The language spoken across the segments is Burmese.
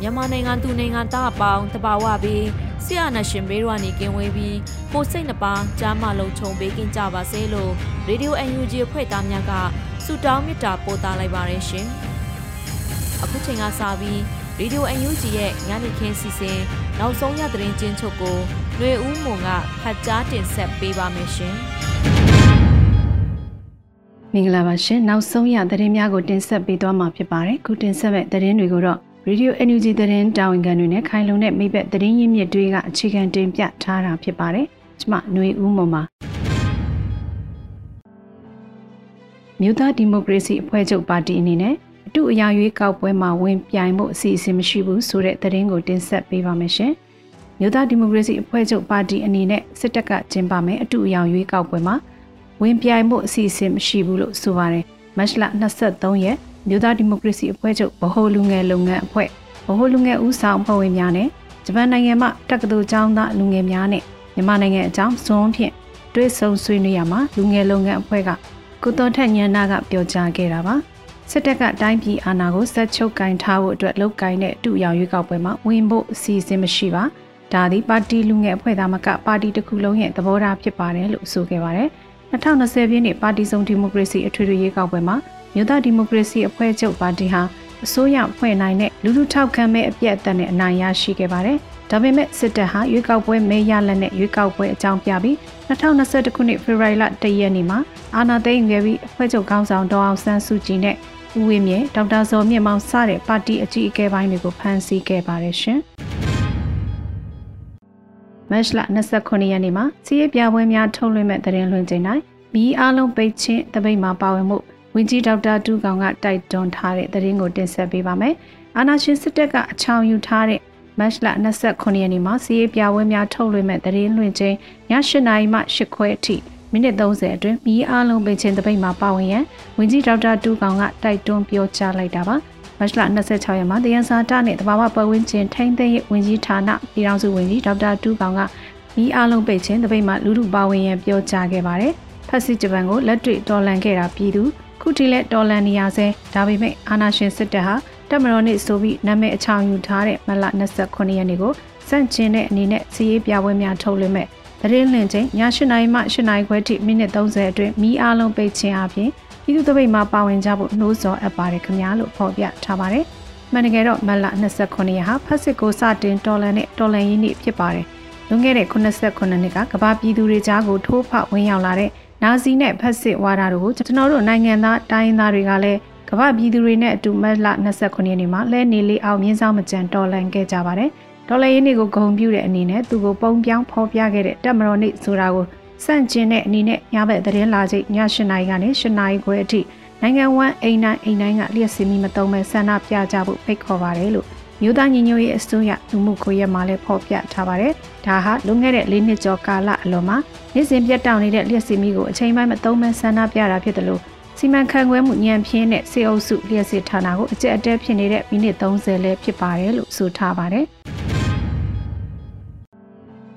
မြန်မာနိုင်ငံသူနိုင်ငံသားအပေါင်းတဘာဝပြီးဆရာနာရှင်ဘေးရွာနေကင်းဝေးပြီးကိုစိတ်နှပါကြားမလုံးခြုံပေးကင်းကြပါစေလို့ရေဒီယို UNG ဖွဲ့သားများကဆုတောင်းမေတ္တာပို့သလိုက်ပါတယ်ရှင်။အခုချိန်ကစပြီးရေဒီယို UNG ရဲ့ညနေခင်းစီစဉ်နောက်ဆုံးရသတင်းချင်းချုပ်ကိုຫນွေဦးမွန်ကဖတ်ကြားတင်ဆက်ပေးပါမယ်ရှင်။မင်္ဂလာပါရှင်နောက်ဆုံးရသတင်းများကိုတင်ဆက်ပေးသွားမှာဖြစ်ပါတယ်ခုတင်ဆက်မဲ့သတင်းတွေကိုတော့ Radio NUG သတင်းတာဝန်ခံတွေနဲ့ခိုင်လုံတဲ့မိဘသတင်းရင်းမြစ်တွေကအခြေခံတင်ပြထားတာဖြစ်ပါတယ်ကျွန်မຫນွေဦးမွန်ပါမြို့သားဒီမိုကရေစီအဖွဲ့ချုပ်ပါတီအနေနဲ့အတူအရာရွေးကောက်ပွဲမှာဝင်ပြိုင်မှုအစီအစဉ်မရှိဘူးဆိုတဲ့သတင်းကိုတင်ဆက်ပေးပါမယ်ရှင်မြို့သားဒီမိုကရေစီအဖွဲ့ချုပ်ပါတီအနေနဲ့စစ်တပ်ကကျင်းပမယ်အတူအရာရွေးကောက်ပွဲမှာဝင်ပြိုင်မှုအစီအစဉ်မရှိဘူးလို့ဆိုပါတယ်မတ်လ23ရက် မြို့သားဒီမိုကရေစီအဖွဲ့ချုပ်ဗဟိုလူငယ်လုပ်ငန်းအဖွဲ့ဗဟိုလူငယ်ဦးဆောင်အဖွဲ့ဝင်များနဲ့ဂျပန်နိုင်ငံမှတက္ကသိုလ်ကျောင်းသားလူငယ်များနဲ့မြန်မာနိုင်ငံအကြောင်းဇွန်ဖြင့်တွဲဆုံဆွေးနွေးရမှာလူငယ်လုပ်ငန်းအဖွဲ့ကကုတော်ထက်ညန္နာကပြောကြားခဲ့တာပါစစ်တပ်ကတိုင်းပြည်အာဏာကိုဆက်ချုပ်ကင်ထားဖို့အတွက်လုပ်ကိုင်တဲ့အတူရောင်ရွေးကောက်ပွဲမှာဝင်ဖို့အစီအစဉ်မရှိပါဒါသည်ပါတီလူငယ်အဖွဲ့သားမကပါတီတစ်ခုလုံးရဲ့သဘောထားဖြစ်ပါတယ်လို့ဆိုခဲ့ပါတယ်2020ပြည့်နှစ်ပါတီစုံဒီမိုကရေစီအထွေထွေရွေးကောက်ပွဲမှာ မြို့သားဒီမိုကရေစီအဖွဲ့ချုပ်ပါတီဟာအစိုးရဖွဲ့နိုင်တဲ့လူလူထောက်ခံမဲ့အပြည့်အသက်နဲ့အနိုင်ရရှိခဲ့ပါတယ်။ဒါပေမဲ့စစ်တပ်ဟာရွေးကောက်ပွဲမဲရလက်နဲ့ရွေးကောက်ပွဲအကြောင်းပြပြီး2021ခုနှစ်ဖေဖော်ဝါရီလ1ရက်နေ့မှာအာဏာသိမ်းခဲ့ပြီးအဖွဲ့ချုပ်ခေါင်းဆောင်ဒေါအောင်ဆန်းစုကြည်နဲ့ဦးဝင်းမြင့်ဒေါက်တာဇော်မြင့်မောင်စတဲ့ပါတီအကြီးအကဲပိုင်းတွေကိုဖမ်းဆီးခဲ့ပါတယ်ရှင်။မတ်လ29ရက်နေ့မှာစီးရဲပြပွဲများထုတ်လွှင့်မဲ့သတင်းလွှင့်ချိန်တိုင်းမီးအားလုံးပိတ်ချင်းတပိတ်မှာပါဝင်မှု ဝန်ကြီးဒေါက်တာတူကောင်ကတိုက်တွန်းထားတဲ့သတင်းကိုတင်ဆက်ပေးပါမယ်။အာနာရှင်စစ်တပ်ကအချောင်ယူထားတဲ့မတ်လ29ရက်နေ့မှာစီးရေးပြပွဲများထုတ်လွှင့်မဲ့သတင်းလွှင့်ခြင်းည8နာရီမှ10ခွဲအထိမိနစ်30အတွင်းမီးအားလုံးပင်ချင်းတပိတ်မှာပါဝင်ရန်ဝန်ကြီးဒေါက်တာတူကောင်ကတိုက်တွန်းပြောကြားလိုက်တာပါ။မတ်လ26ရက်မှာတယန်စာတနဲ့တဘာဝပတ်ဝန်းကျင်ထိန်းသိမ်းရေးဝန်ကြီးဌာနပြည်ထောင်စုဝန်ကြီးဒေါက်တာတူကောင်ကမီးအားလုံးပိတ်ခြင်းတပိတ်မှာလူလူပါဝင်ရန်ပြောကြားခဲ့ပါတယ်။ဖက်စစ်ဂျပန်ကိုလက်တွေ့တော်လှန်ခဲ့တာပြည်သူ ခုထိလက်တော်လန်နေရဆဲဒါပေမဲ့အာနာရှင်စစ်တပ်ဟာတက်မတော်နေ့ဆိုပြီးနာမည်အချောင်ယူထားတဲ့မလ29ရက်နေ့ကိုစန့်ကျင်တဲ့အနေနဲ့စီးရေးပြပွဲများထုတ်လွှင့်မဲ့သတင်းလင့်ချင်းည8နာရီမှ8နာရီခွဲထိမိနစ်30အတွင်းမီးအားလုံးပိတ်ခြင်းအပြင်ပြည်သူ့တပိတ်မှာပါဝင်ကြဖို့နှိုးဆော်အပ်ပါတယ်ခင်ဗျာလို့ဖော်ပြထားပါတယ်။မှန်တကယ်တော့မလ29ရက်ဟာဖက်စစ်ကိုစတင်တော်လန်တဲ့တော်လန်ရေးနေ့ဖြစ်ပါတယ်။ လွန်ခဲ့တဲ့89နှစ်ကကမ္ဘာပြည်သူတွေကြားကိုထိုးဖောက်ဝင်ရောက်လာတဲ့နာဇီနဲ့ဖက်စစ်ဝါဒတို့ကိုကျွန်တော်တို့နိုင်ငံသားတိုင်းသားတွေကလည်းကမ္ဘာပြည်သူတွေနဲ့အတူမတ်လ29ရက်နေ့မှာလဲနေလေးအောင်မြင်းဆောင်မကြံတော်လှန်ခဲ့ကြပါတယ်။ဒေါ်လာရင်းတွေကိုဂုံပြူတဲ့အနေနဲ့သူကိုပုံပြောင်းဖော်ပြခဲ့တဲ့တက်မတော်နေ့ဆိုတာကိုစန့်ကျင်တဲ့အနေနဲ့ညဘက်သတင်းလာချိန်ည8နာရီကနေ8နာရီခွဲအထိနိုင်ငံဝမ်းအိမ်တိုင်းအိမ်တိုင်းကလျှက်စီမီမတုံးမဲ့ဆန္ဒပြကြဖို့ဖိတ်ခေါ်ပါတယ်လို့ မြို့သားညီညွတ်ရေးအစိုးရလူမှုခွေရမှာလည်းဖော်ပြထားပါတယ်။ဒါဟာလွန်ခဲ့တဲ့၄နှစ်ကျော်ကာလအလွန်မှာနေ့စဉ်ပြတ်တောက်နေတဲ့လျှက်စီမီကိုအချိန်ပိုင်းမသုံးမဲ့ဆန္ဒပြတာဖြစ်တယ်လို့စီမံခန့်ခွဲမှုညံပြင်းတဲ့စေအုပ်စုလျှက်စစ်ဌာနကိုအကြက်အတဲဖြစ်နေတဲ့မိနစ်30လဲဖြစ်ပါတယ်လို့ဆိုထားပါတယ်။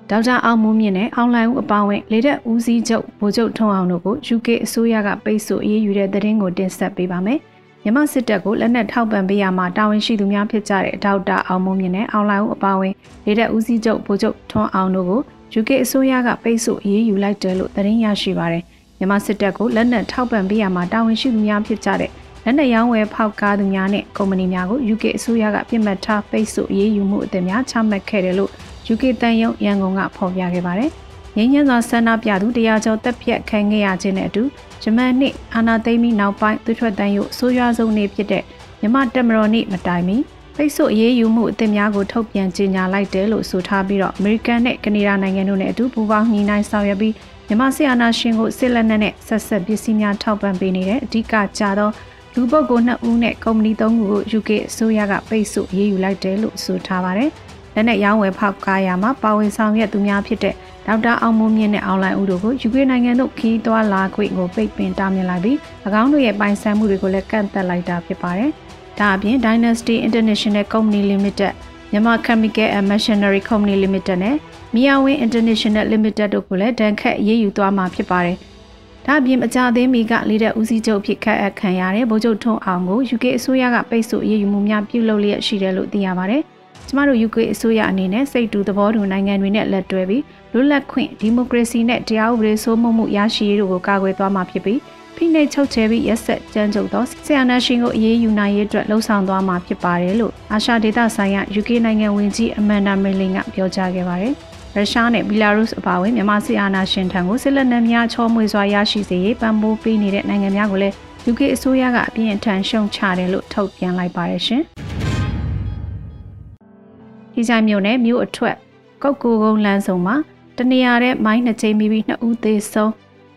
ဒေါက်တာအောင်မိုးမြင့်နဲ့အောင်လိုင်ဦးအပါဝင်လေတက်ဦးစီးချုပ်ဗိုလ်ချုပ်ထွန်းအောင်တို့ကို UK အစိုးရကပိတ်ဆို့အေးအေးယူတဲ့သတင်းကိုတင်ဆက်ပေးပါမယ်။ မြန်မာစစ်တပ်ကိုလက်နက်ထောက်ပံ့ပေးရမှာတာဝန်ရှိသူများဖြစ်ကြတဲ့ဒေါက်တာအောင်မုံမြင့်နဲ့အောင်လိုင်ဦးအပါအဝင်လေတပ်ဦးစီးချုပ်ဗိုလ်ချုပ်ထွန်းအောင်တို့ကို UK အစိုးရကပိတ်ဆို့အရေးယူလိုက်တယ်လို့သတင်းရရှိပါတယ်။မမြန်မာစစ်တပ်ကိုလက်နက်ထောက်ပံ့ပေးရမှာတာဝန်ရှိသူများဖြစ်ကြတဲ့လက်နက်ရောင်းဝယ်ဖောက်ကားသူများနဲ့ကုမ္ပဏီများကို UK အစိုးရကပြစ်မှတ်ထားပိတ်ဆို့အရေးယူမှုအသစ်များချမှတ်ခဲ့တယ်လို့ UK တန်ယုံရန်ကုန်ကဖော်ပြခဲ့ပါတယ်။ငင်းညံစွာဆန္ဒပြသူတရားကျော်တပ်ဖြတ်ခံခဲ့ရခြင်းနဲ့အတူ ဂျမန်နှစ်အာနာသိမ့်ပြီးနောက်ပိုင်းသူထွက်တန်ယုဆိုးရွားဆုံးနေ့ဖြစ်တဲ့မြမတက်မတော်နေ့မတိုင်မီပိတ်ဆို့အရေးယူမှုအသစ်များကိုထုတ်ပြန်ကြေညာလိုက်တယ်လို့ဆိုထားပြီးတော့အမေရိကန်နဲ့ကနေဒါနိုင်ငံတို့နဲ့အတူပူးပေါင်းညှိနှိုင်းဆောင်ရွက်ပြီးမြန်မာစစ်အာဏာရှင်ကိုစစ်လက်နက်နဲ့ဆက်ဆက်ပစ္စည်းများထောက်ပံ့ပေးနေတဲ့အဓိကကြသောလူပုဂ္ဂိုလ်2ဦးနဲ့ကုမ္ပဏီ3ခုကို UK အစိုးရကပိတ်ဆို့ရေးယူလိုက်တယ်လို့ဆိုထားပါတယ်။ လက်နက်ရောင်းဝယ်ဖောက်ကားရမှာပါဝင်ဆောင်ရွက်သူများဖြစ်တဲ့ဒေါက်တာအောင်မိုးမြင့်နဲ့အောင်လိုင်းဦးတို့ကို UK နိုင်ငံသို့ခီးသွွာလာခွင့်ကိုပိတ်ပင်တားမြစ်လိုက်ပြီး၎င်းတို့ရဲ့ပိုင်ဆိုင်မှုတွေကိုလည်းကန့်သတ်လိုက်တာဖြစ်ပါတယ်။ဒါအပြင် Dynasty International Company Limited မြန်မာ Chemical and Machinery Company Limited နဲ့ Miawin International Limited တို့ကိုလည်းဒဏ်ခတ်ရေးယူသွားမှာဖြစ်ပါတယ်။ဒါအပြင်အကြအသင်းမီကလေးတဲ့ဦးစီးချုပ်ဖြစ်ခတ်အပ်ခံရတဲ့ဗိုလ်ချုပ်ထွန်းအောင်ကို UK အစိုးရကပိတ်ဆို့အရေးယူမှုများပြုလုပ်လျက်ရှိတယ်လို့သိရပါတယ်။ ကျမတို့ UK အစိုးရအနေနဲ့စိတ်တူသဘောတူနိုင်ငံတွေနဲ့လက်တွဲပြီးလွတ်လပ်ခွင့်ဒီမိုကရေစီနဲ့တရားဥပဒေစိုးမိုးမှုရရှိရေးတို့ကိုကာကွယ်သွားမှာဖြစ်ပြီးဖိနှိပ်ချုပ်ချယ်ပြီးရက်ဆက်ကြမ်းကြုတ်သောဆီယနာရှင်ကိုအရေးယူနိုင်ရေးအတွက်လှုံ့ဆော်သွားမှာဖြစ်ပါတယ်လို့အာရှဒေသဆိုင်ရာ UK နိုင်ငံဝန်ကြီးအမန်ဒါမီလင်ကပြောကြားခဲ့ပါတယ်။ရုရှားနဲ့ဘီလာရုစ်အပါအဝင်မြန်မာစစ်အာဏာရှင်ထံကိုစစ်လက်နက်များချောမွေစွာရရှိစေရေးပံ့ပိုးပေးနေတဲ့နိုင်ငံများကိုလည်း UK အစိုးရကအပြင်းအထန်ရှုံချတယ်လို့ထုတ်ပြန်လိုက်ပါတယ်ရှင်။ ဒီကြိုင်မြို့နယ်မြို့အထွက်ကုတ်ကိုကုန်းလမ်းဆောင်မှာတနေရာတဲ့မိုင်းနှစ်ချိန်ပြီးပြီးနှစ်ဦးသေဆုံး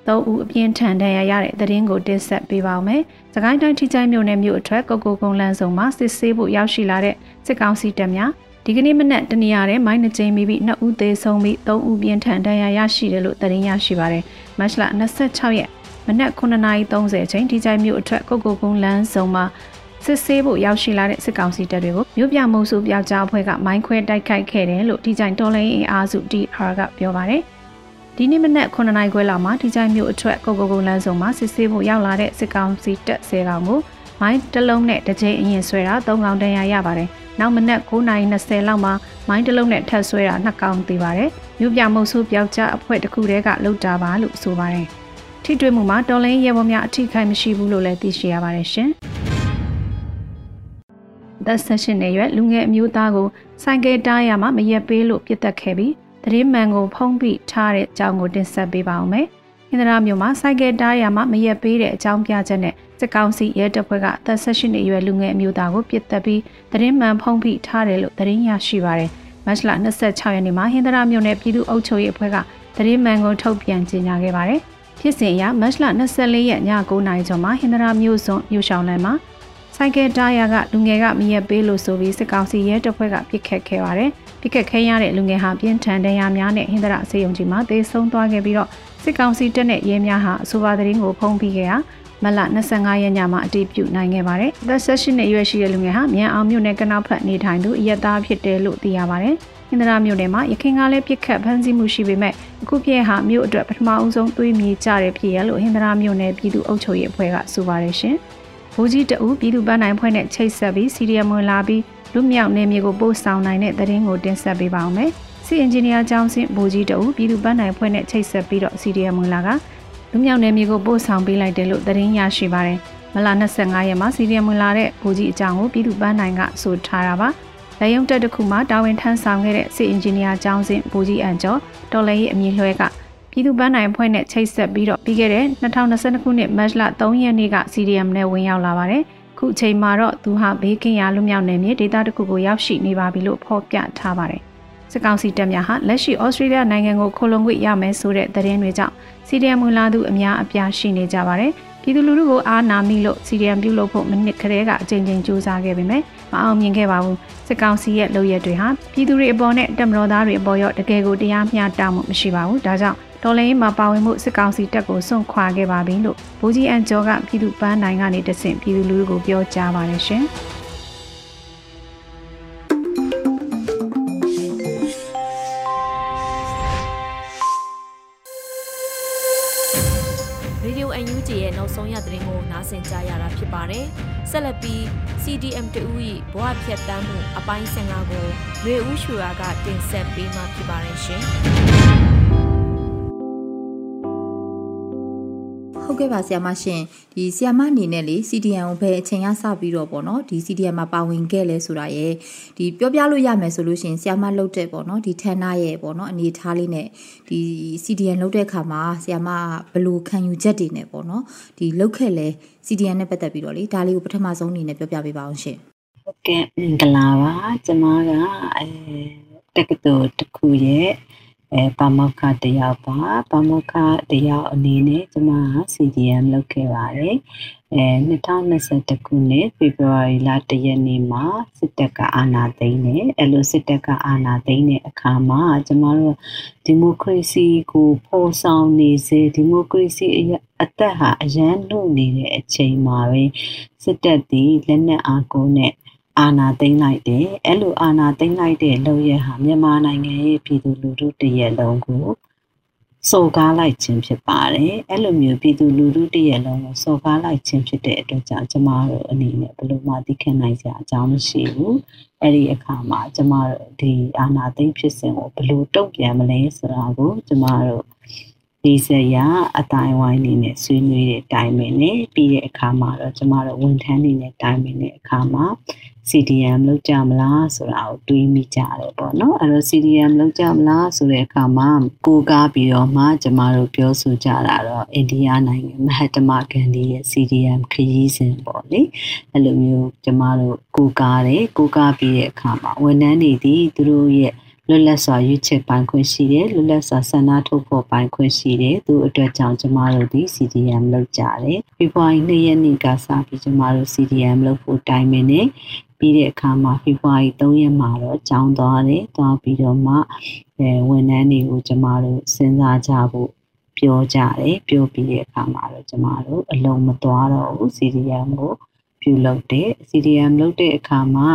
သုံးဦးအပြင်းထန်ဒဏ်ရာရတဲ့သတင်းကိုတင်ဆက်ပေးပါောင်းမယ်။စကိုင်းတိုင်းထိချိုင်းမြို့နယ်မြို့အထွက်ကုတ်ကိုကုန်းလမ်းဆောင်မှာစစ်ဆေးဖို့ရောက်ရှိလာတဲ့စစ်ကောင်စီတပ်များဒီကနေ့မနက်တနေရာတဲ့မိုင်းနှကျင်းပြီးပြီးနှစ်ဦးသေးဆုံးပြီးသုံးဦးပြင်းထန်ဒဏ်ရာရရှိတယ်လို့သတင်းရရှိပါတယ်။မတ်လ26ရက်မနက်9:30အချိန်ဒီကြိုင်မြို့အထက်ကုတ်ကုတ်ကုန်းလမ်းဆောင်မှာ စစ်ဆေးဖို့ရောက်ရှိလာတဲ့စစ်ကောင်စီတပ်တွေကိုမြို့ပြမုံစုပြောက်ကြားအဖွဲ့ကမိုင်းခွဲတိုက်ခိုက်ခဲ့တယ်လို့ဒီကြိုင်တော်လိုင်းအင်အားစု DR ကပြောပါတယ်။ဒီနေ့မနက်9:00နာရီခွဲလောက်မှာဒီကြိုင်မြို့အထက်ကုတ်ကုတ်ကုန်းလမ်းဆောင်မှာစစ်ဆေးဖို့ရောက်လာတဲ့စစ်ကောင်စီတပ်10ကောင်ကိုမိုင်းတစ်လုံးနဲ့တစ်ချိန်အရင်ဆွဲတာ၃កောင်တန်ရာရပါတယ်။နောက်မနက်9:20လောက်မှာမိုင်းတလုံးနဲ့ထပ်ဆွဲတာနှစ်ကောင်သေးပါတယ်။မြို့ပြမုတ်ဆိုးပြောက်ကြားအဖွဲ့တစ်ခုတည်းကလှုပ်တာပါလို့ဆိုပါတယ်။ထိတွေ့မှုမှာတော်လင်းရဲဘော်များအထိခိုက်မရှိဘူးလို့လည်းသိရှိရပါတယ်ရှင်။ သက်ဆက်ရှင်နေရွယ်လူငယ်အမျိုးသားကိုဆိုင်ကယ်တားရမှာမရက်ပေးလို့ပြစ်တက်ခဲ့ပြီးတရင်မှန်ကိုဖုံးပြီးထားတဲ့အကြောင်းကိုတင်ဆက်ပေးပါအောင်မယ်။ဟင်္ဒရာမြို့မှာဆိုင်ကယ်တားရမှာမရက်ပေးတဲ့အကြောင်းပြချက်နဲ့စစ်ကောင်စီရဲတပ်ဖွဲ့ကသက်ဆက်ရှင်နေရွယ်လူငယ်အမျိုးသားကိုပြစ်တက်ပြီးသတင်းမှန်ဖုံးဖိထားတယ်လို့သတင်းရရှိပါတယ်။မတ်လ26ရက်နေ့မှာဟင်္ဒရာမြို့နယ်ပြည်သူ့အုပ်ချုပ်ရေးအဖွဲ့ကသတင်းမှန်ကိုထုတ်ပြန်ကြေညာခဲ့ပါတယ်။ဖြစ်စဉ်အရမတ်လ24ရက်ည9:00နာရီကျော်မှာဟင်္ဒရာမြို့စွန်မြို့ရှောင်းလမ်းမှာ ဆိုင်ကယ်တားရကလူငယ်ကမရက်ပေးလို့ဆိုပြီးစစ်ကောင်စီရဲတပ်ဖွဲ့ကပြစ်ခတ်ခဲ့ပါတယ်။ပြစ်ခတ်ခဲရတဲ့လူငယ်ဟာပြင်းထန်ဒဏ်ရာများနဲ့ဟင်္ဒရာစေယုံကြီးမှာသေဆုံးသွားခဲ့ပြီးတော့စစ်ကောင်စီတပ်နဲ့ရဲများဟာအဆိုပါသတင်းကိုဖုံးပြီးခဲ့ရာမလ25ရက်ညမှာအတည်ပြုနိုင်ခဲ့ပါတယ်။သက်ဆက်ရှိနဲ့ရွယ်ရှိတဲ့လူငယ်ဟာမြန်အောင်မြို့နယ်ကနောက်ဖက်နေထိုင်သူအရက်သားဖြစ်တယ်လို့သိရပါတယ်။ဟင်္ဒရာမြို့နယ်မှာရခိုင်ကလည်းပြစ်ခတ်ဖမ်းဆီးမှုရှိပေမဲ့အခုပြည့်ဟာမြို့အတွက်ပထမအဦးဆုံးသွေးမြေကြတဲ့ဖြစ်ရလို့ဟင်္ဒရာမြို့နယ်ပြည်သူ့အုပ်ချုပ်ရေးအဖွဲ့ကဆိုပါတယ်ရှင်။ ဘူကြီးတအူးပြည်သူ့ပန်းနိုင်ဖွဲ့နဲ့ချိတ်ဆက်ပြီးစီရီယမ်ဝင်လာပြီးလူမြောက်နေမြေကိုပို့ဆောင်နိုင်တဲ့သတင်းကိုတင်ဆက်ပေးပါောင်းမယ်။စီအင်ဂျင်နီယာကျောင်းစင်ဘူကြီးတူပြည်သူ့ပန်းနိုင်ဖွဲ့နဲ့ချိတ်ဆက်ပြီးတော့ CDM ဝင်လာကလူမြောက်နယ်မြေကိုပို့ဆောင်ပေးလိုက်တယ်လို့သတင်းရရှိပါတယ်။မလ25ရက်မှာ CDM ဝင်လာတဲ့ဘူကြီးအကြောင်းကိုပြည်သူ့ပန်းနိုင်ကဆိုထားတာပါ။လက်ရုံတက်တစ်ခုမှာတာဝန်ထမ်းဆောင်ခဲ့တဲ့စီအင်ဂျင်နီယာကျောင်းစင်ဘူကြီးအန်ကျော်တော်လည်းရဲ့အမည်လွှဲက ပြည်သူ့ပန်းနိုင်ဖွဲ့နဲ့ချိတ်ဆက်ပြီးတော့ပြီးခဲ့တဲ့2022ခုနှစ်မတ်လ3ရက်နေ့က CDM နဲ့ဝင်ရောက်လာပါတယ်။ခုချိန်မှာတော့သူဟာဘေးကင်းရာလူမြောက်နယ်မြေဒေသတစ်ခုကိုရောက်ရှိနေပါပြီလို့ဖော်ပြထားပါတယ်။စစ်ကောင်စီတပ်များဟာလက်ရှိဩစတြေးလျနိုင်ငံကိုခိုလုံခွင့်ရမယ်ဆိုတဲ့သတင်းတွေကြောင့်စီဒီအမ်ဝင်လာသူအများအပြားရှိနေကြပါတယ်။ပြည်သူလူထုကိုအားနာမိလို့စီဒီအမ်ပြုလုပ်ဖို့မနစ်ခရဲကအကြိမ်ကြိမ်စူးစမ်းခဲ့ပေမဲ့မအောင်မြင်ခဲ့ပါဘူး။စစ်ကောင်စီရဲ့လုပ်ရက်တွေဟာပြည်သူတွေအပေါ်နဲ့တပ်မတော်သားတွေအပေါ်ရောတကယ်ကိုတရားမျှတမှုမရှိပါဘူး။ဒါကြောင့် တော်လိုင်းမှာပါဝင်မှုစစ်ကောင်စီတပ်ကိုစွန့်ခွာခဲ့ပါပြီလို့ဗိုလ်ကြီးအန်ကျော်ကပြည်သူ့ပန်းနိုင်ကနေတဆင့်ပြည်သူလူထုကိုပြောကြားပါတယ်ရှင်။ဆုံးရတဲ့ကိုနားဆင်ကြရတာဖြစ်ပါတယ်။ဆက်လက်ပြီး CDM တူ၏ဘဝဖြတ်တမ်းမှုအပိုင်း15ကိုရွေဦးရွှေရာကတင်ဆက်ပေးမှာဖြစ်ပါတယ်ရှင်။ ဟုတ်ကဲ့ပါဆရာမရှင်ဒီဆရာမအနေနဲ့လေ CDN ကိုဘယ်အချိန်ကစပြီးတော့ပေါ့နော်ဒီ CDN မှာပါဝင်ခဲ့လဲဆိုတာရယ်ဒီပြောပြလို့ရမယ်ဆိုလို့ရှင်ဆရာမလုပ်တဲ့ပေါ့နော်ဒီဌာနရဲ့ပေါ့နော်အနေထားလေးနဲ့ဒီ CDN လုပ်တဲ့အခါမှာဆရာမဘယ်လိုခံယူချက်တွေနဲ့ပေါ့နော်ဒီလုပ်ခဲ့လဲ CDN နဲ့ပတ်သက်ပြီးတော့လေဒါလေးကိုပထမဆုံးအနေနဲ့ပြောပြပေးပါအောင်ရှင်ဟုတ်ကဲ့မင်္ဂလာပါကျွန်မကအဲတက္ကသိုလ်တစ်ခုရဲ့ အဲပါမောက္ခတယောက်ပါပါမောက္ခတယောက်အနေနဲ့ကျွန်မ CDM လုပ်ခဲ့ပါတယ်အဲ2021ခုနှစ်ဖေဖော်ဝါရီလ1ရက်နေ့မှာစစ်တပ်ကအာဏာသိမ်းတယ်အဲလိုစစ်တပ်ကအာဏာသိမ်းတဲ့အခါမှာကျွန်တော်တို့ဒီမိုကရေစီကိုဖော်ဆောင်နေစေဒီမိုကရေစီအသက်ဟာအရန်လို့နေတဲ့အချိန်မှာပဲစစ်တပ်ဒီလက်နက်အားကိုနဲ့ အာဏာသိမ်းလိုက်တယ်အဲ့လိုအာဏာသိမ်းလိုက်တဲ့လုပ်ရဟာမြန်မာနိုင်ငံရဲ့ပြည်သူလူထုတရက်လုံးကိုစော်ကားလိုက်ခြင်းဖြစ်ပါတယ်အဲ့လိုမျိုးပြည်သူလူထုတရက်လုံးကိုစော်ကားလိုက်ခြင်းဖြစ်တဲ့အတွက်ကြောင့်ကျမတို့အနေနဲ့ဘယ်လိုမှသိခံနိုင်စရာအကြောင်းမရှိဘူးအဲ့ဒီအခါမှာကျမတို့ဒီအာဏာသိမ်းဖြစ်စဉ်ကိုဘယ်လိုတုံ့ပြန်မလဲဆိုတာကိုကျမတို့ ဒီစရာအတိုင်းဝိုင်းနေနဲ့ဆွေးနွေးတဲ့အတိုင်းပဲနဲ့ပြီးတဲ့အခါမှာတော့ကျမတို့ဝန်ထမ်းတွေနဲ့တိုင်းပဲနဲ့အခါမှာ CDM လောက်ကြမလားဆိုတာကိုတွေးမိကြတယ်ပေါ့နော်အဲ့တော့ CDM လောက်ကြမလားဆိုတဲ့အခါမှာကိုကားပြီးတော့မှကျမတို့ပြောဆိုကြတာတော့အိန္ဒိယနိုင်ငံမဟတမဂန္ဒီရဲ့ CDM ခရီးစဉ်ပေါ့လေအဲ့လိုမျိုးကျမတို့ကိုကားတယ်ကိုကားပြီးတဲ့အခါမှာဝန်ထမ်းတွေဒီသူတို့ရဲ့ လွတ်လပ်စွာရွေးချယ်ပိုင်ခွင့်ရှိတယ်လွတ်လပ်စွာဆန္ဒထုတ်ဖော်ပိုင်ခွင့်ရှိတယ်သူအတွက်ကြောင့်ကျမတို့ဒီ CDM လုပ်ကြတယ်ဖေဖော်ဝါရီ2ရက်နေ့ကစပြီးကျမတို့ CDM လုပ်ဖို့တိုင်ပင်နေပြီးတဲ့အခါမှာဖေဖော်ဝါရီ3ရက်မှာတော့ကြောင်းသွားတယ်သွားပြီးတော့မှအဲဝန်ထမ်းတွေကိုကျမတို့စဉ်းစားကြဖို့ပြောကြတယ်ပြောပြီးတဲ့အခါမှာတော့ကျမတို့အလုံးမသွားတော့ဘူး CDM ကိုပြုလုပ်တယ် CDM လုပ်တဲ့အခါမှာ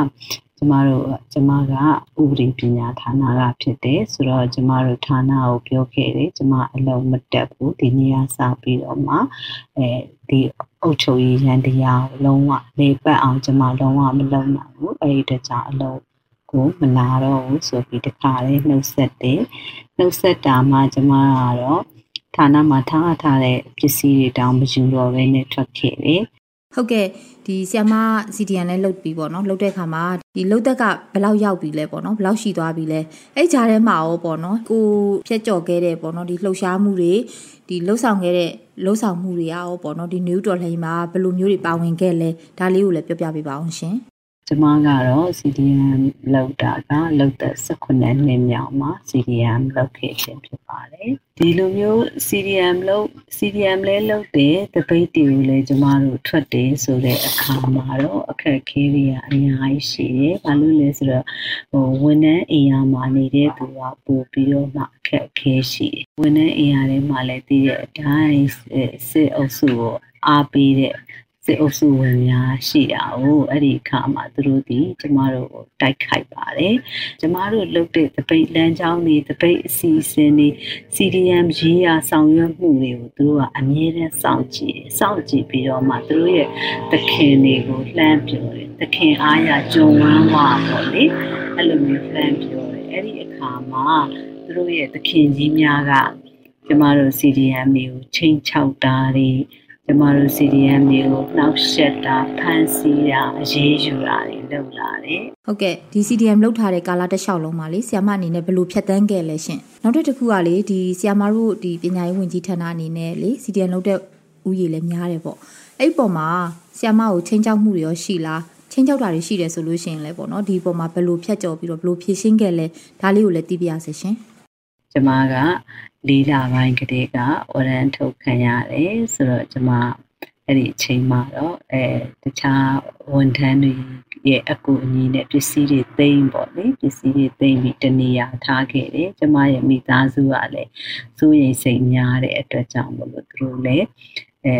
ကျမတို့ကျမကဥပဒေပညာဌာနကဖြစ်တယ်ဆိုတော့ကျမတို့ဌာနကိုပြောခဲ့တယ်ကျမအလုံးမတက်ဘူးဒီနေရာစပြီးတော့မှအဲဒီအုတ်ချုပ်ရေးရန်တရားကိုလုံးဝလေပတ်အောင်ကျမလုံးဝမလုပ်နိုင်ဘူးအဲ့ဒီတကြောင်အလုံးကိုမနာတော့ဘူးဆိုပြီးတခါလေးနှုတ်ဆက်တယ်နှုတ်ဆက်တာမှကျမကတော့ဌာနမှာထားထားတဲ့ပစ္စည်းတွေတောင်မယူတော့ဘဲနဲ့ထွက်ခဲ့တယ် ဟုတ်ကဲ့ဒီဆီယမ CDN လဲလုတ်ပြီးပေါ့နော်လုတ်တဲ့ခါမှာဒီလုတ်သက်ကဘယ်လောက်ရောက်ပြီလဲပေါ့နော်ဘယ်လောက်ရှိသွားပြီလဲအဲ့ကြားထဲမှာရောပေါ့နော်ကိုဖြတ်ကျော်ခဲ့တဲ့ပေါ့နော်ဒီလှုပ်ရှားမှုတွေဒီလှုပ်ဆောင်ခဲ့တဲ့လှုပ်ဆောင်မှုတွေရောပေါ့နော်ဒီ new တော်လှန်မှာဘယ်လိုမျိုးတွေပါဝင်ခဲ့လဲဒါလေးကိုလည်းပြောပြပေးပါအောင်ရှင် ကျမကတော့ CDM လောက်တာကလောက်သက်18နှစ်မြောက်မှာ CDM လောက်ခဲ့ခြင်းဖြစ်ပါတယ်ဒီလိုမျိုး CDM လောက် CDM လဲလောက်တဲ့တပိတ်တီကိုလည်းကျမတို့ထွက်တယ်ဆိုတဲ့အခါမှာတော့အခက်ခဲတွေကအများကြီးရှိတယ်။ဘာလို့လဲဆိုတော့ဟိုဝန်ထမ်းအိမ်ယာမှာနေတဲ့သူကပို့ပြီးတော့မှအခက်ခဲရှိတယ်။ဝန်ထမ်းအိမ်ယာထဲမှာလည်းတည်တဲ့အတိုင်းစစ်အုပ်စုကိုအားပေးတဲ့ စစ်အုပ်စုဝင်များရှိတာကိုအဲ့ဒီအခါမှာသူတို့ဒီကျမတို့ကိုတိုက်ခိုက်ပါတယ်ကျမတို့လုပ်တဲ့တပိတ်လမ်းကြောင်းတွေတပိတ်အစီအစဉ်တွေ CDM ရေးရာဆောင်ရွက်မှုတွေကိုသူတို့ကအမြဲတမ်းစောင့်ကြည့်စောင့်ကြည့်ပြီးတော့မှသူတို့ရဲ့သခင်တွေကိုလှမ်းပြောတယ်သခင်အားရကြုံဝမ်းဝါပေါ့လေအဲ့လိုမျိုးလှမ်းပြောတယ်အဲ့ဒီအခါမှာသူတို့ရဲ့သခင်ကြီးများကကျမတို့ CDM တွေကိုချိန်ချောက်တာတွေ ကျမတို့ CDM တွေကိုနှောက်ယှက်တာဖန်ဆီးတာအရေးယူတာတွေလုပ်လာတယ်။ဟုတ်ကဲ့ဒီ CDM လောက်ထားတဲ့ကာလတစ်လျှောက်လုံးမှာလေဆီယမအနေနဲ့ဘယ်လိုဖြတ်တန်းခဲ့လဲရှင်။နောက်တစ်ခုကလေဒီဆီယမတို့ဒီပညာရေးဝန်ကြီးဌာနအနေနဲ့လေ CDM လောက်တဲ့ဥယျာဉ်လည်းများတယ်ပေါ့။အဲ့ဒီပုံမှာဆီယမကိုချင်းချောက်မှုတွေရောရှိလား။ချင်းချောက်တာတွေရှိတယ်ဆိုလို့ရှိရင်လည်းပေါ့နော်ဒီပုံမှာဘယ်လိုဖြတ်ကျော်ပြီးတော့ဘယ်လိုဖြည့်ရှင်းခဲ့လဲဒါလေးကိုလည်းသိပြရစေရှင်။ကျမက လေးလပိုင်းကတည်းကဝရန်ထုတ်ခံရတယ်ဆိုတော့ကျမအဲ့ဒီအချိန်မှာတော့အဲတခြားဝန်ထမ်းတွေရဲ့အကူအညီနဲ့ပစ္စည်းတွေသိမ်းပေါ့လေပစ္စည်းတွေသိမ်းပြီးတနေရာထားခဲ့တယ်ကျမရဲ့မိသားစုကလည်းစိုးရိမ်စိတ်များတဲ့အတွက်ကြောင့်မလို့သူတို့လည်းအဲ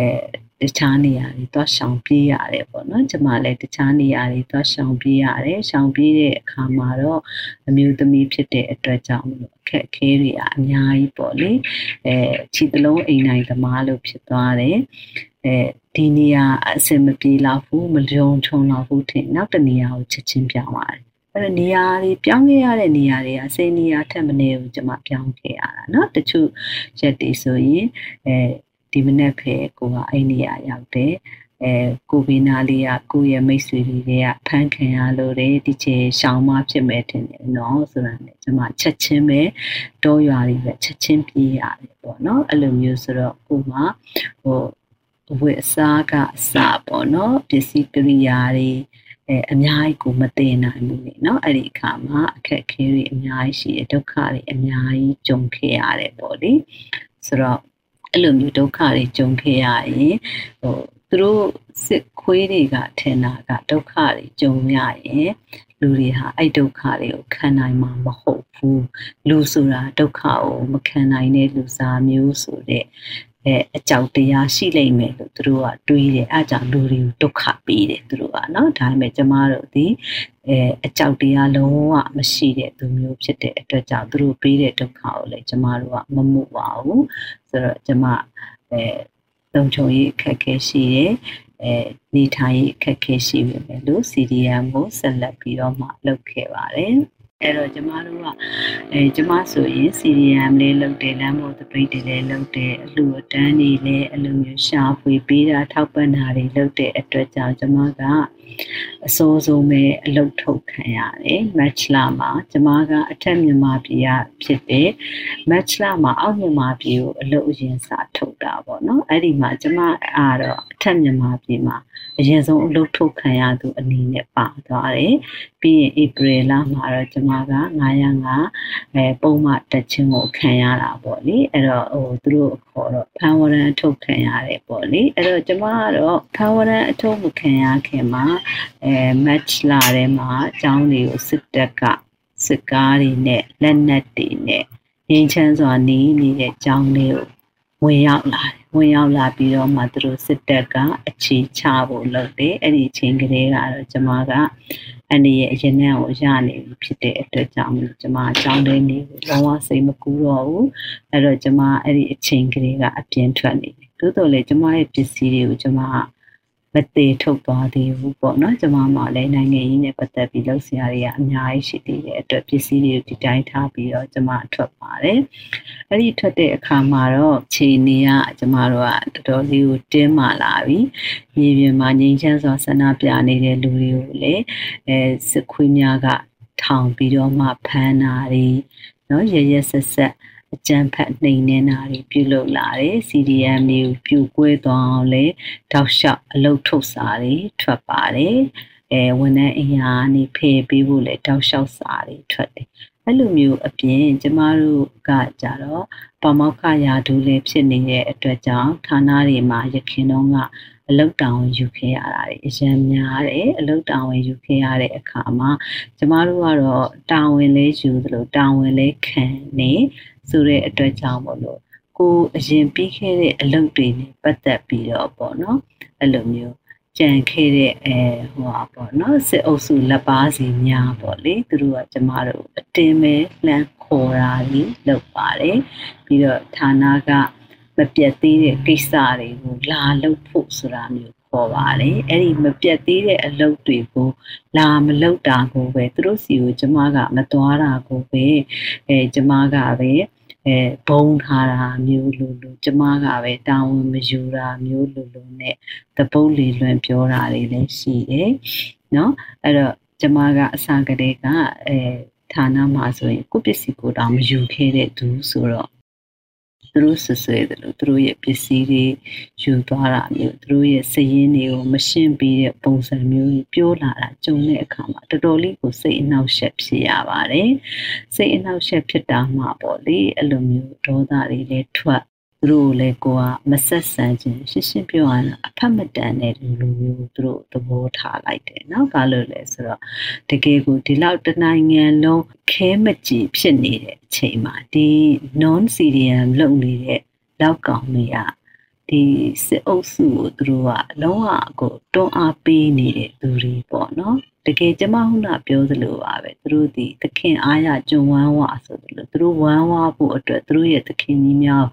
တခြားနေရာတွေသွားရှောင်ပြေးရတယ်ပေါ့နော်ကျမလည်းတခြားနေရာတွေသွားရှောင်ပြေးရတယ်ရှောင်ပြေးတဲ့အခါမှာတော့အမျိုးသမီးဖြစ်တဲ့အတွက်ကြောင့်မလို့အခက်အခဲတွေအများကြီးပေါ့လေအဲခြေတလုံးအိမ်နိုင်သမားလို့ဖြစ်သွားတယ်အဲဒီနေရာအဆင်မပြေတော့ဘူးမလျုံချုံတော့ဘူးထင်နောက်တနေရာကိုချက်ချင်းပြောင်းပါတယ်အဲ့တော့နေရာတွေပြောင်းခဲ့ရတဲ့နေရာတွေကစိနေရာထက်မနေဘူးကျွန်မပြောင်းခဲ့ရတာเนาะတချို့ရက်တွေဆိုရင်အဲ ဒီမနေ့ဖေကိုကအဲ့နေရာရောက်တယ်အဲကိုဗီနာလေးကကိုရဲ့မိတ်ဆွေလေးတွေကဖန်ခံရလို့တဲ့ဒီချေရှောင်းမဖြစ်မဲ့တင်တယ်နော်ဆိုတာနဲ့ကျွန်မချက်ချင်းပဲတောရွာတွေပဲချက်ချင်းပြေးရတယ်ပေါ့နော်အဲ့လိုမျိုးဆိုတော့ကိုကဟိုအဝတ်အစားကအစာပေါ့နော်ပစ္စည်းကရိယာတွေအဲအများကြီးကိုမတင်နိုင်ဘူးလေနော်အဲ့ဒီအခါမှာအခက်အခဲတွေအများကြီးရှိတယ်ဒုက္ခတွေအများကြီးကြုံခဲ့ရတယ်ပေါ့လေဆိုတော့ အဲ့လိုမျိုးဒုက္ခတွေကြုံခဲ့ရရင်ဟိုသူတို့စစ်ခွေးတွေကထင်တာကဒုက္ခတွေကြုံရရင်လူတွေဟာအဲ့ဒုက္ခတွေကိုခံနိုင်မှာမဟုတ်ဘူးလူဆိုတာဒုက္ခကိုမခံနိုင်တဲ့လူစားမျိုးဆိုတဲ့ အဲအကြောက်တရားရှိလိမ့်မယ်လို့သူတို့ကတွေးတယ်အဲကြောင့်လူတွေကိုဒုက္ခပေးတယ်သူတို့ကနော်ဒါပေမဲ့ကျမတို့ဒီအဲအကြောက်တရားလုံးဝမရှိတဲ့သူမျိုးဖြစ်တဲ့အတွက်ကြောင့်သူတို့ပေးတဲ့ဒုက္ခကိုလည်းကျမတို့ကမမှုပါဘူးဆိုတော့ကျမအဲလုံခြုံရေးအခက်အခဲရှိတယ်အဲနေထိုင်ရေးအခက်အခဲရှိပေမဲ့လို့ CDM ကိုဆက်လက်ပြီးတော့မှလုပ်ခဲ့ပါတယ် အဲ့တော့ကျမတို့ကအဲကျမဆိုရင် CDM လေးလုပ်တယ်လမ်းပေါ်တပိတ်တွေလည်းလုပ်တယ်အလှူအတန်းတွေလည်းအလိုမျိုးရှာဖွေပေးတာထောက်ပံ့တာတွေလုပ်တဲ့အတွက်ကြောင့်ကျမက အစိုးဆုံးပဲအလုပ်ထုတ်ခံရတယ် match လာမှာကျမကအထက်မြန်မာပြည်ကဖြစ်တယ် match လာမှာအောက်မြန်မာပြည်ကိုအလုပ်အရင်စထုတ်တာပေါ့နော်အဲ့ဒီမှာကျမအားတော့အထက်မြန်မာပြည်မှာအရင်ဆုံးအလုပ်ထုတ်ခံရသူအနေနဲ့ပါသွားတယ်ပြီးရင် April လမှာတော့ကျမက905အဲပုံမှတက်ချင်းကိုခံရတာပေါ့လေအဲ့တော့ဟိုသူတို့ခေါ်တော့ဖန်ဝရန်ထုတ်ခံရတယ်ပေါ့လေအဲ့တော့ကျမကတော့ဖန်ဝရန်အထုတ်မခံရခင်မှာအဲ match လာထဲမှာအကြောင်းတွေကိုစစ်တက်ကစစ်ကားတွေနဲ့လက်နက်တွေနဲ့ငင်းချမ်းစွာနေနေတဲ့အကြောင်းလေးကိုဝင်ရောက်လာတယ်ဝင်ရောက်လာပြီးတော့မှသူတို့စစ်တပ်ကအခြေချဖို့လုပ်တယ်အဲ့ဒီအချိန်ကလေးကတော့ကျမက အန်ဒီရဲ့အရင်နဲ့ကိုရနေပြီဖြစ်တဲ့အတွက်ကြောင့်ကျမအကြောင်းလေးနေကိုလုံးဝစိတ်မကူတော့ဘူးအဲ့တော့ကျမအဲ့ဒီအချိန်ကလေးကအပြင်းထွက်နေတယ်သို့တော်လည်းကျမရဲ့ပစ္စည်းတွေကိုကျမက မသေးထုတ်သွားသေးဘူးပေါ့နော်ကျွန်မမှလည်းနိုင်ငံရေးနဲ့ပတ်သက်ပြီးလုပ်စရာတွေကအများကြီးရှိသေးတဲ့အတွက်ပစ္စည်းတွေကိုဒီတိုင်းထားပြီးတော့ကျွန်မထွက်ပါတယ်အဲ့ဒီထွက်တဲ့အခါမှာတော့ခြေနေကကျွန်မတို့ကတော်တော်လေးကိုတင်းမာလာပြီမြေပြင်မှာငြိမ်းချမ်းစွာဆန္ဒပြနေတဲ့လူတွေကိုလည်းအဲစစ်ခွေးများကထောင်ပြီးတော့မှဖမ်းတာတွေနော်ရရဆက်ဆက် အကြံဖတ်နှိမ်နေတာတွေပြုလုပ်လာတယ် CDM တွေကိုပြူကွဲသွားအောင်လဲတောက်လျှောက်အလုတ်ထုတ်စာတွေထွက်ပါတယ်အဲဝန်ထမ်းအရာနေဖယ်ပေးဖို့လဲတောက်လျှောက်စာတွေထွက်တယ်အဲ့လိုမျိုးအပြင်ကျမတို့ကကြတော့ပမောက္ခရာထူးလေးဖြစ်နေတဲ့အတွက်ကြောင့်ဌာနတွေမှာရခင်တော့ကအလုတ်တောင်ယူခဲ့ရတာတွေအရင်များတယ်အလုတ်တောင်ဝင်ယူခဲ့ရတဲ့အခါမှာကျမတို့ကတော့တာဝန်လေးယူသလိုတာဝန်လေးခံနေ ဆိုတဲ့အတွက်ကြောင့်မလို့ကိုအရင်ပြီးခဲ့တဲ့အလုပ်တွေနဲ့ပတ်သက်ပြီးတော့ပေါ့နော်အဲ့လိုမျိုးကြံခဲ့တဲ့အဲဟိုပါပေါ့နော်စစ်အုပ်စုလက်ပါစီများပေါ့လေသူတို့ကကျမတို့အတင်းပဲလှမ်းခေါ်တာကြီးလုပ်ပါတယ်ပြီးတော့ဌာနကမပြတ်သေးတဲ့ကိစ္စတွေကိုလာလုပ်ဖို့ဆိုတာမျိုးခေါ်ပါတယ်အဲ့ဒီမပြတ်သေးတဲ့အလုပ်တွေကိုလာမလုပ်တာကိုပဲသူတို့စီကိုကျမကမသွားတာကိုပဲအဲကျမကပဲ အဲဘုံထားတာမျိုးလိုလိုကျမကပဲတာဝန်မယူတာမျိုးလိုလိုနဲ့တပုတ်လီလွန်ပြောတာတွေလည်းရှိတယ်နော်အဲ့တော့ကျမကအစကတည်းကအဲဌာနမှာဆိုရင်ကိုပစ္စည်းကိုတောင်မယူခဲ့တဲ့သူဆိုတော့ သူတို့ဆွဆွဲတယ်လို့သူတို့ရဲ့ပစ္စည်းတွေယူသွားတာမျိုးသူတို့ရဲ့စည်ရင်းတွေကိုမရှင်းပြီးတဲ့ပုံစံမျိုးပြောလာတာကြုံတဲ့အခါမှာတော်တော်လေးကိုစိတ်အနှောက်အယှက်ဖြစ်ရပါတယ်စိတ်အနှောက်အယှက်ဖြစ်တာမှပေါ့လေအဲ့လိုမျိုးဒေါသတွေလည်းထွက် သူတို့လည်းကိုကမဆက်ဆံခြင်းရှင်းရှင်းပြောရရင်အဖက်မတန်တဲ့လူလူမျိုးသူတို့သဘောထားလိုက်တယ်နော်ဘာလို့လဲဆိုတော့တကယ်ကိုဒီလောက်တနိုင်ငံလုံးခဲမကြည်ဖြစ်နေတဲ့အချိန်မှာဒီ non CDM လုပ်နေတဲ့လောက်ကောင်တွေကဒီစစ်အုပ်စုကိုသူတို့ကလုံးဝကိုတွန်းအားပေးနေတဲ့သူတွေပေါ့နော် တကယ်ကျမဟုနာပြောသလိုပါပဲသူတို့ဒီသခင်အားရကြုံဝမ်းဝါဆိုသလိုသူတို့ဝမ်းဝါဖို့အတွက်သူတို့ရဲ့သခင်ကြီးများ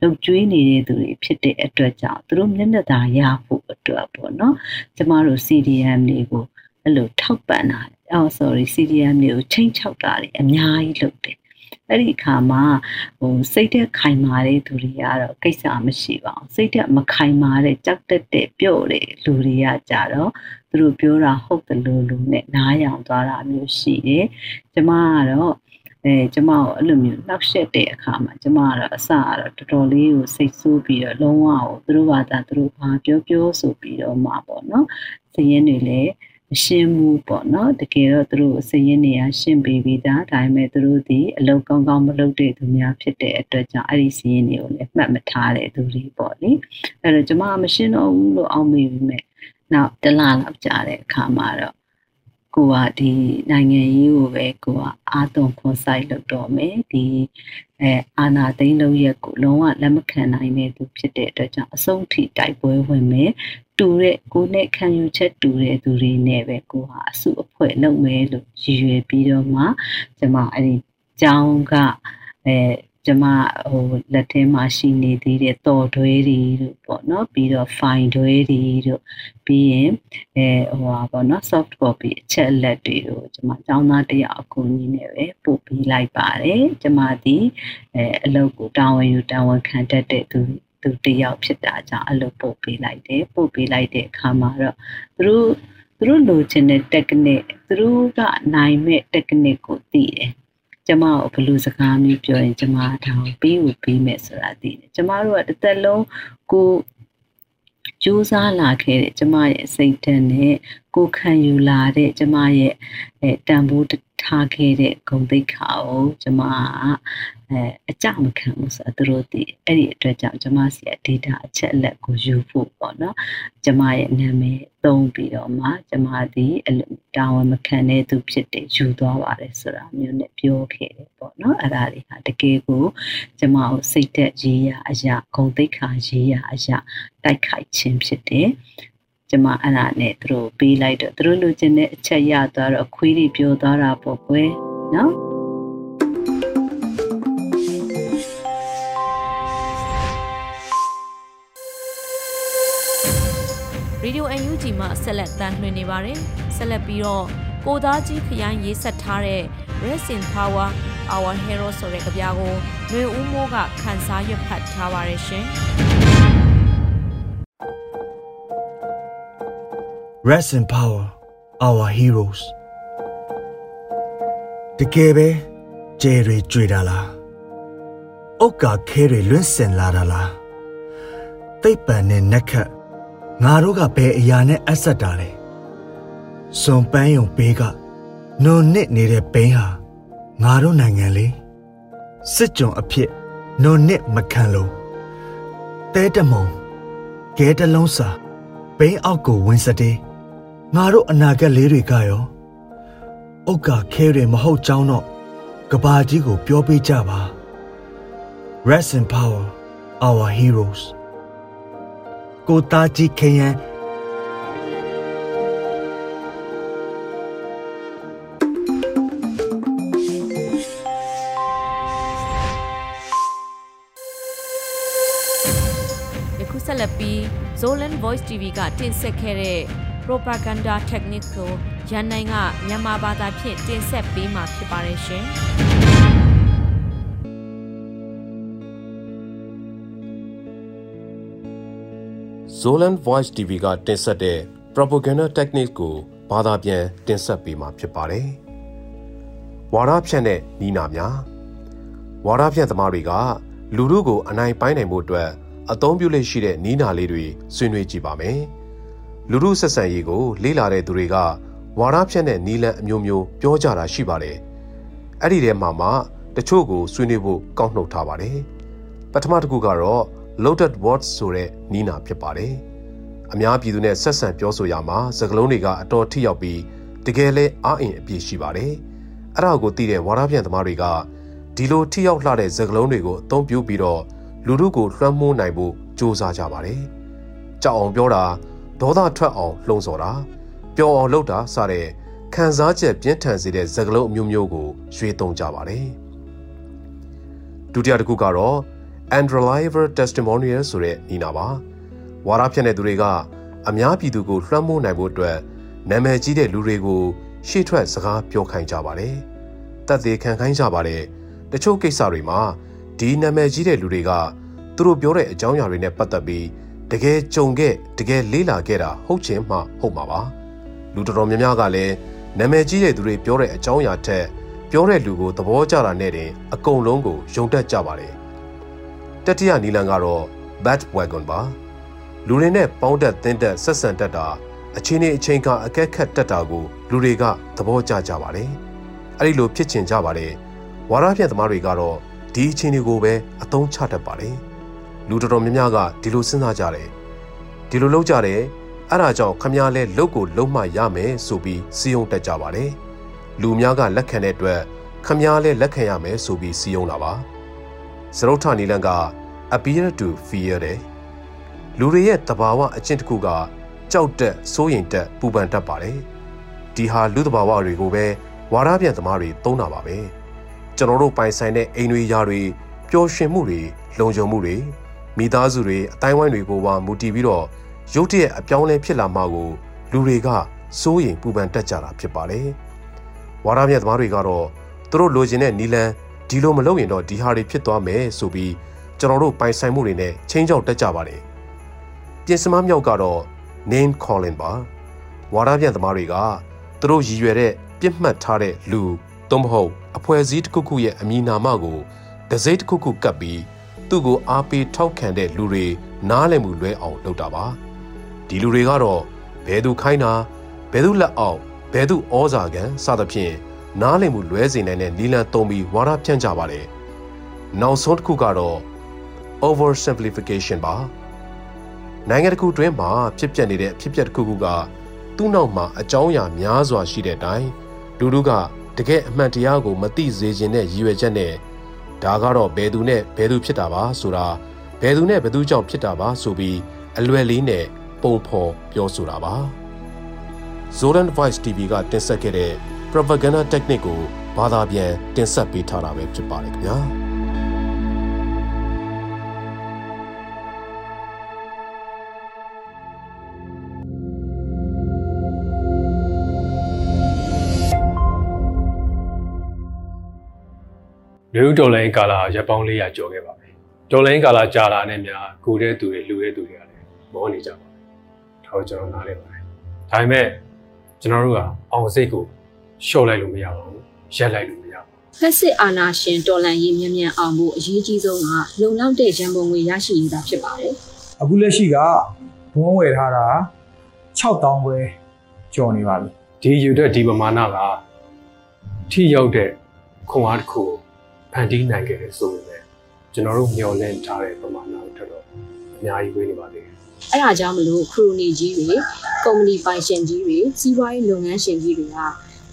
လှုပ်ကြွေးနေတဲ့သူတွေဖြစ်တဲ့အတွက်ကြောင့်သူတို့မျက်နှာသာရဖို့အတွက်ပေါ့နော်ကျမတို့ CDM တွေကိုအဲ့လိုထောက်ပံ့တာအော် sorry CDM တွေကိုချိန်ချောက်တာတွေအများကြီးလုပ်တယ် အဲ့ဒီအခါမှာဟိုစိတ်သက်ခိုင်မာတဲ့သူတွေကတော့ကိစ္စမရှိပါဘူးစိတ်သက်မခိုင်မာတဲ့ကြောက်တက်တဲ့ပြော့တဲ့လူတွေကကြတော့သူတို့ပြောတာဟုတ်တယ်လို့လူနဲ့နားယောင်သွားတာမျိုးရှိတယ်ကျမကတော့အဲကျမကိုအဲ့လိုမျိုးနှောက်ယှက်တဲ့အခါမှာကျမကတော့အစကတော့တော်တော်လေးကိုစိတ်ဆိုးပြီးတော့လုံးဝကိုသူတို့ဘာသာသူတို့ဘာပြောပြောဆိုပြီးတော့မှာပေါ့နော်စည်ရင်တွေလည်း မရှင်းဘူးပေါ့နော်တကယ်တော့သူတို့စည်ရင်တွေကရှင်းပေးပြီးသားဒါပေမဲ့သူတို့ဒီအလုပ်ကောင်းကောင်းမလုပ်တဲ့သူများဖြစ်တဲ့အတွက်ကြောင့်အဲ့ဒီစည်ရင်တွေကိုလည်းမှတ်မထားတဲ့သူတွေပေါ့လေအဲ့တော့ကျမမရှင်းတော့ဘူးလို့အောက်မေ့ပြီးမဲ့နောက်တလားလောက်ကြာတဲ့အခါမှာတော့ ကိုကဒီနိုင်ငံရေးကိုပဲကိုကအာသွန်ခွန်ဆိုင်လုပ်တော့မယ်ဒီအဲအာနာသိန်းလုံးရက်ကိုလုံးဝလက်မခံနိုင်တဲ့သူဖြစ်တဲ့အတွက်ကြောင့်အဆုံးထိတိုက်ပွဲဝင်မယ်တူတဲ့ကိုနဲ့ခံယူချက်တူတဲ့သူတွေနဲ့ပဲကိုဟာအစုအဖွဲ့လုပ်မယ်လို့ရည်ရွယ်ပြီးတော့မှကျွန်မအဲ့ဒီကျောင်းကအဲ ကျမဟိုလက်ထဲမှာရှိနေသေးတဲ့တော်တွဲတွေတို့ပေါ့နော်ပြီးတော့ file တွဲတွေတို့ပြီးရင်အဲဟိုပါပေါ့နော် soft copy အချက်အလက်တွေတို့ကျမကျောင်းသားတယောက်အကူအညီနဲ့ပဲပို့ပေးလိုက်ပါတယ်ကျမဒီအဲအလုပ်ကိုတာဝန်ယူတာဝန်ခံတတ်တဲ့သူသူတယောက်ဖြစ်တာကြောင့်အလုပ်ပို့ပေးလိုက်တယ်ပို့ပေးလိုက်တဲ့အခါမှာတော့သူတို့သူတို့လိုချင်တဲ့ technique သူတို့ကနိုင်မဲ့ technique ကိုသိတယ် ကျမကိုဘလူစကားမျိုးပြောရင်ကျမဒါကိုပြီးကိုပြီးမယ်ဆိုတာသိတယ်ကျမတို့ကတစ်သက်လုံးကိုကြိုးစားလာခဲ့တဲ့ကျမရဲ့စိတ်ဓာတ်နဲ့ကိုခံယူလာတဲ့ကျမရဲ့အဲတန်ဖိုး ထားခဲ့တဲ့ဂုဏ်သိက္ခာကိုကျမကအဲအကြမခံဘူးဆိုတာသူတို့သိအဲ့ဒီအတွက်ကြောင့်ကျမစီရဲ့ data အချက်အလက်ကိုယူဖို့ပေါ့နော်ကျမရဲ့နာမည်သုံးပြီးတော့မှကျမဒီတာဝန်မခံတဲ့သူဖြစ်တဲ့ယူသွားပါတယ်ဆိုတာမျိုးနဲ့ပြောခဲ့တယ်ပေါ့နော်အဲ့ဒါတွေဟာတကယ်ကိုကျမကိုစိတ်သက်ရေးရအရာဂုဏ်သိက္ခာရေးရအရာတိုက်ခိုက်ခြင်းဖြစ်တယ် ကျမအဲ့ဒါနဲ့သူတို့ပေးလိုက်တော့သူတို့လိုချင်တဲ့အချက်ရသွားတော့ခွေးတွေပြောသွားတာပေါ့ကွယ်နော်ရေဒီယို UNG မှာဆက်လက်တန်လှည့်နေပါတယ်ဆက်လက်ပြီးတော့ကိုသားကြီးခရိုင်ရေးဆက်ထားတဲ့ Rest in Power Our Hero ဆိုတဲ့ကြပြားကိုຫນွေဦးမိုးကခန်းစားရွက်ဖတ်ထားပါတယ်ရှင် Rest in power our heroes တကယ်ပဲကျဲတွေကြွေတာလားအုတ်ကာခဲတွေလွင့်စင်လာတာလားသိပ်ပံနဲ့နက်ခတ်ငါတို့ကဘယ်အရာနဲ့အဆက်တာလဲစွန်ပန်းယုံဘေးကနုံနစ်နေတဲ့ဘိန်းဟာငါတို့နိုင်ငံလေစစ်ကြုံအဖြစ်နုံနစ်မခံလို့တဲတမုံကဲတလုံးစာဘိန်းအောက်ကိုဝင်စတဲ့ ငါတို့အနာဂတ်လေးတွေကရောဥက္ကာခဲတွေမဟုတ်ကြောင်းတော့ကဘာကြီးကိုပြောပေးကြပါ Rest in power our heroes ကိုသားကြီးခရန်ယခုဆက်လက်ပြီး Zolan Voice TV ကတင်ဆက်ခဲ့တဲ့ propaganda technique ကိုရန်နိုင်ကမြန်မာဘာသာဖြင့်တင်ဆက်ပေးမှာဖြစ်ပါတယ်ရှင် Zolan Voice TV ကတင်ဆက်တဲ့ propaganda technique ကိုဘာသာပြန်တင်ဆက်ပေးမှာဖြစ်ပါတယ်။ဝါဒဖြန့်တဲ့နီးနာများဝါဒဖြန့်သမားတွေကလူမှုကိုအနိုင်ပိုင်းနိုင်မှုအတွက်အသုံးပြုလက်ရှိတဲ့နီးနာလေးတွေဆွေးနွေးကြည့်ပါမယ်။ လူမှုဆက်ဆံရေးကို လေ့လာတဲ့သူတွေကဝါဒဖြန့်တဲ့နီးလန်းအမျိုးမျိုးပြောကြတာရှိပါတယ်။အဲ့ဒီထဲမှာမှတချို့ကိုဆွေးနွေးဖို့ကောက်နှုတ်ထားပါတယ်။ပထမတစ်ခုကတော့ loaded words ဆိုတဲ့နီးနာဖြစ်ပါတယ်။အများပြည်သူနဲ့ဆက်ဆံပြောဆိုရမှာစကားလုံးတွေကအတော်ထိရောက်ပြီးတကယ်လဲအားအင်အပြည့်ရှိပါတယ်။အဲ့ဒါကိုသိတဲ့ဝါဒပြန်သမားတွေကဒီလိုထိရောက်လှတဲ့စကားလုံးတွေကိုအသုံးပြုပြီးတော့လူတို့ကိုလွှမ်းမိုးနိုင်ဖို့ကြိုးစားကြပါတယ်။ကြောက်အောင်ပြောတာ ဒေါသထွက်အောင်လှုံ့ဆော်တာပျော်အောင်လုပ်တာစတဲ့ခံစားချက်ပြင်းထန်စေတဲ့စကားလုံးအမျိုးမျိုးကိုရွေးသုံးကြပါတယ်။ဒုတိယတစ်ခုကတော့ unreliable testimonial ဆိုတဲ့နီနာပါဝါရဖြန့်တဲ့သူတွေကအများပြည်သူကိုလွှမ်းမိုးနိုင်ဖို့အတွက်နာမည်ကြီးတဲ့လူတွေကိုရှေ့ထွက်စကားပြောခိုင်းကြပါတယ်တတ်သေးခံခိုင်းကြပါတယ်တချို့ကိစ္စတွေမှာဒီနာမည်ကြီးတဲ့လူတွေကသူတို့ပြောတဲ့အကြောင်းအရာတွေနဲ့ပတ်သက်ပြီး တကယ်ကြုံခဲ့တကယ်လေးလာခဲ့တာဟုတ်ချင်မှဟုတ်မှာပါလူတော်တော်များများကလည်းနာမည်ကြီးတဲ့သူတွေပြောတဲ့အကြောင်းအရာထက်ပြောတဲ့လူကိုသဘောကျတာနဲ့တင်အကုန်လုံးကိုယုံတတ်ကြပါတယ်တတိယနီလန်ကတော့ bat wagon ပါလူတွေနဲ့ပေါင်းတက်သင်းတက်ဆက်ဆံတတ်တာအချင်းချင်းအချင်းကအကက်ခတ်တတ်တာကိုလူတွေကသဘောကျကြပါတယ်အဲ့ဒီလိုဖြစ်ချင်ကြပါတယ်ဝါရပြတ်သမားတွေကတော့ဒီအချင်းတွေကိုပဲအသုံးချတတ်ပါတယ် လူတော်တော်များများကဒီလိုစဉ်းစားကြတယ်ဒီလိုလုပ်ကြတယ်အဲ့ဒါကြောင့်ခမည်းလဲလုတ်ကိုလုံးမှရမယ်ဆိုပြီးစီယုံတက်ကြပါတယ်လူများကလက်ခံတဲ့အတွက်ခမည်းလဲလက်ခံရမယ်ဆိုပြီးစီယုံတာပါစရုပ်ထနီလန်က appear to fear တယ်လူတွေရဲ့တဘာဝအချင်းတစ်ခုကကြောက်တက်စိုးရိမ်တက်ပူပန်တတ်ပါတယ်ဒီဟာလူတဘာဝတွေကိုပဲဝါရပြန်သမားတွေသုံးတာပါပဲကျွန်တော်တို့ပိုင်ဆိုင်တဲ့အိမ်တွေယာတွေပျော်ရွှင်မှုတွေလုံခြုံမှုတွေ မိသားစုတွေအတိုင်းဝိုင်းတွေကိုပါမူတည်ပြီးတော့ရုတ်တရက်အပြောင်းလဲဖြစ်လာမှကိုလူတွေကစိုးရိမ်ပူပန်တက်ကြတာဖြစ်ပါတယ်ဝါရပြန်သမားတွေကတော့သူတို့လိုချင်တဲ့နီလန်ဒီလိုမလုပ်ရင်တော့ဒီဟာတွေဖြစ်သွားမယ်ဆိုပြီးကျွန်တော်တို့ပိုင်ဆိုင်မှုတွေနဲ့ချင်းချောက်တက်ကြပါတယ်ပြင်စမမြောက်ကတော့ name calling ပါဝါဒပြန်သမားတွေကသူတို့ရည်ရွယ်တဲ့ပြစ်မှတ်ထားတဲ့လူသို့မဟုတ်အဖွဲ့အစည်းတစ်ခုခုရဲ့အမည်နာမကိုဒစိမ့်တစ်ခုခုကပ်ပြီး သူ့ကိုအားပေးထောက်ခံတဲ့လူတွေနားလည်မှုလွဲအောင်လုပ်တာပါဒီလူတွေကတော့ဘယ်သူခိုင်းတာဘယ်သူလက်အောက်ဘယ်သူဩဇာခံစသဖြင့်နားလည်မှုလွဲစေနိုင်တဲ့နီလန်သုံးပြီးဝါဒဖြန့်ကြပါတယ်နောက်ဆုံးတစ်ခုကတော့ over simplification ပါနိုင်ငံတစ်ခုတွင်းမှာဖြစ်ပျက်နေတဲ့အဖြစ်ပျက်တစ်ခုခုကသူ့နောက်မှာအကြောင်းအရာများစွာရှိတဲ့အတိုင်းလူလူကတကယ်အမှန်တရားကိုမသိစေခြင်းနဲ့ရည်ရွယ်ချက်နဲ့ ဒါကတော့ဘယ်သူနဲ့ဘယ်သူဖြစ်တာပါဆိုတာဘယ်သူနဲ့ဘယ်သူကြောင့်ဖြစ်တာပါဆိုပြီးအလွယ်လေးနဲ့ပုံဖော်ပြောဆိုတာပါ Zoran Voice TV ကတင်ဆက်ခဲ့တဲ့ propaganda technique ကိုဘာသာပြန်တင်ဆက်ပေးထားတာပဲဖြစ်ပါတယ်ခင်ဗျာ လူဦးတော်လိုင်းကာလာရပ်ပေါင်း400ကျော်ခဲ့ပါပြီတော်လိုင်းကာလာကြာလာနဲ့များကိုတဲ့သူတွေလူတဲ့သူတွေကလည်းမောနေကြပါဒါကိုကျွန်တော်နားလည်ပါတယ်ဒါပေမဲ့ကျွန်တော်တို့ကအောင်စိတ်ကိုလျှော့လိုက်လို့မရပါဘူးရက်လိုက်လို့မရပါဘူးဖက်စစ်အာဏာရှင်တော်လှန်ရေးမြန်မြန်အောင်ဖို့အရေးကြီးဆုံးကလုံလောက်တဲ့ရန်ပုံငွေရရှိရေးသာဖြစ်ပါတယ်အခုလက်ရှိကဘုံဝယ်ထားတာ6000ပဲကျော်နေပါပြီဒီယူတဲ့ဒီပမာဏကထိရောက်တဲ့ခွန်အားတစ်ခုကိုဖ န်တီးနိုင်ခဲ့တယ်ဆိုပေမဲ့ကျွန်တော်တို့မျှော်လင့်ထားတဲ့ပမာဏကိုထပ်တော့အများကြီးဝေးနေပါသေးတယ်။အဲဒါကြောင့်မလို့ခရိုနီကြီးတွေကုမ္ပဏီပိုင်ရှင်ကြီးတွေစီးပွားရေးလုပ်ငန်းရှင်ကြီးတွေက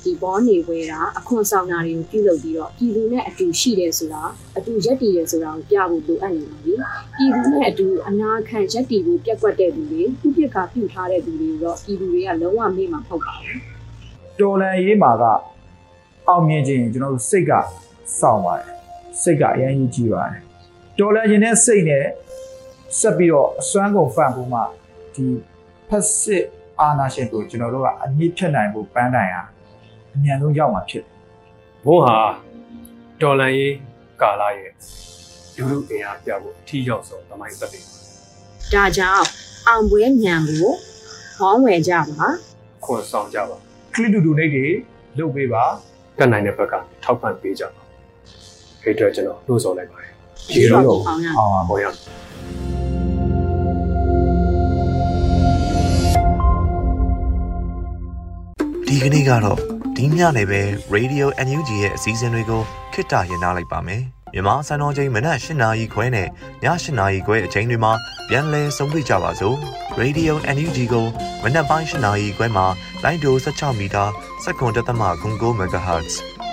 ဒီဘောနေဝဲတာအခွန်ဆောင်တာတွေကိုပြုလုပ်ပြီးတော့ပြည်သူနဲ့အတူရှိတယ်ဆိုတာအတူရက်တည်တယ်ဆိုတာကိုပြဖို့လိုအပ်နေပါပြီ။ပြည်သူနဲ့အတူအနာခံရက်တည်ဖို့ပြက်ကွက်တဲ့သူတွေသူပြစ်ကပြုထားတဲ့သူတွေတော့ပြည်သူတွေကလုံးဝမေ့မှာမဟုတ်ပါဘူး။တော်လန်ရေးမှာကအောင်မြင်ခြင်းကျွန်တော်တို့စိတ်ကစောင့်ပါတယ် စိတ်ကအရင်ကြီးကြည့်ပါတယ်တော်လန်ခြင်းနဲ့စိတ်နဲ့ဆက်ပြီးတော့အစွမ်းကုန်ဖန်ဖို့မှဒီဖက်စစ်အာနာရှင်ကိုကျွန်တော်တို့ကအမြင့်ဖြတ်နိုင်ဖို့ပန်းတိုင်ဟာအမြန်ဆုံးရောက်မှာဖြစ်တယ်ဘုံဟာတော်လန်ရေးကာလာရဲ့လူလူအင်အားပြဖို့အထီးရောက်ဆုံးတမိုင်းသက်တွေဒါကြောင့်အောင်ပွဲညံကိုဟောင်းဝယ်ကြပါခွန်ဆောင်ကြပါကလစ်တူတူနေတွေလုပ်ပေးပါတက်နိုင်တဲ့ဘက်ကထောက်ပံ့ပေးကြပါ ခေတ္တကျွန်တော်နှိုးဆော်လိုက်ပါတယ်ရေတော့အောင်ရအောင်ပါဟောရဒီကနေ့ကတော့ဒီညနေပဲ Radio NUG ရဲ့အစည်းအဝေးကိုခਿੱတရနာလိုက်ပါမယ်မြန်မာစံတော်ချိန်မနက်၈နာရီခွဲနဲ့ည၈နာရီခွဲအချိန်တွေမှာပြန်လည်ဆုံးဖြတ်ကြပါစို့ Radio NUG ကိုမနက်ပိုင်း၈နာရီခွဲမှာလိုင်းဒို16မီတာစက္ကန့်တသမ9 MHz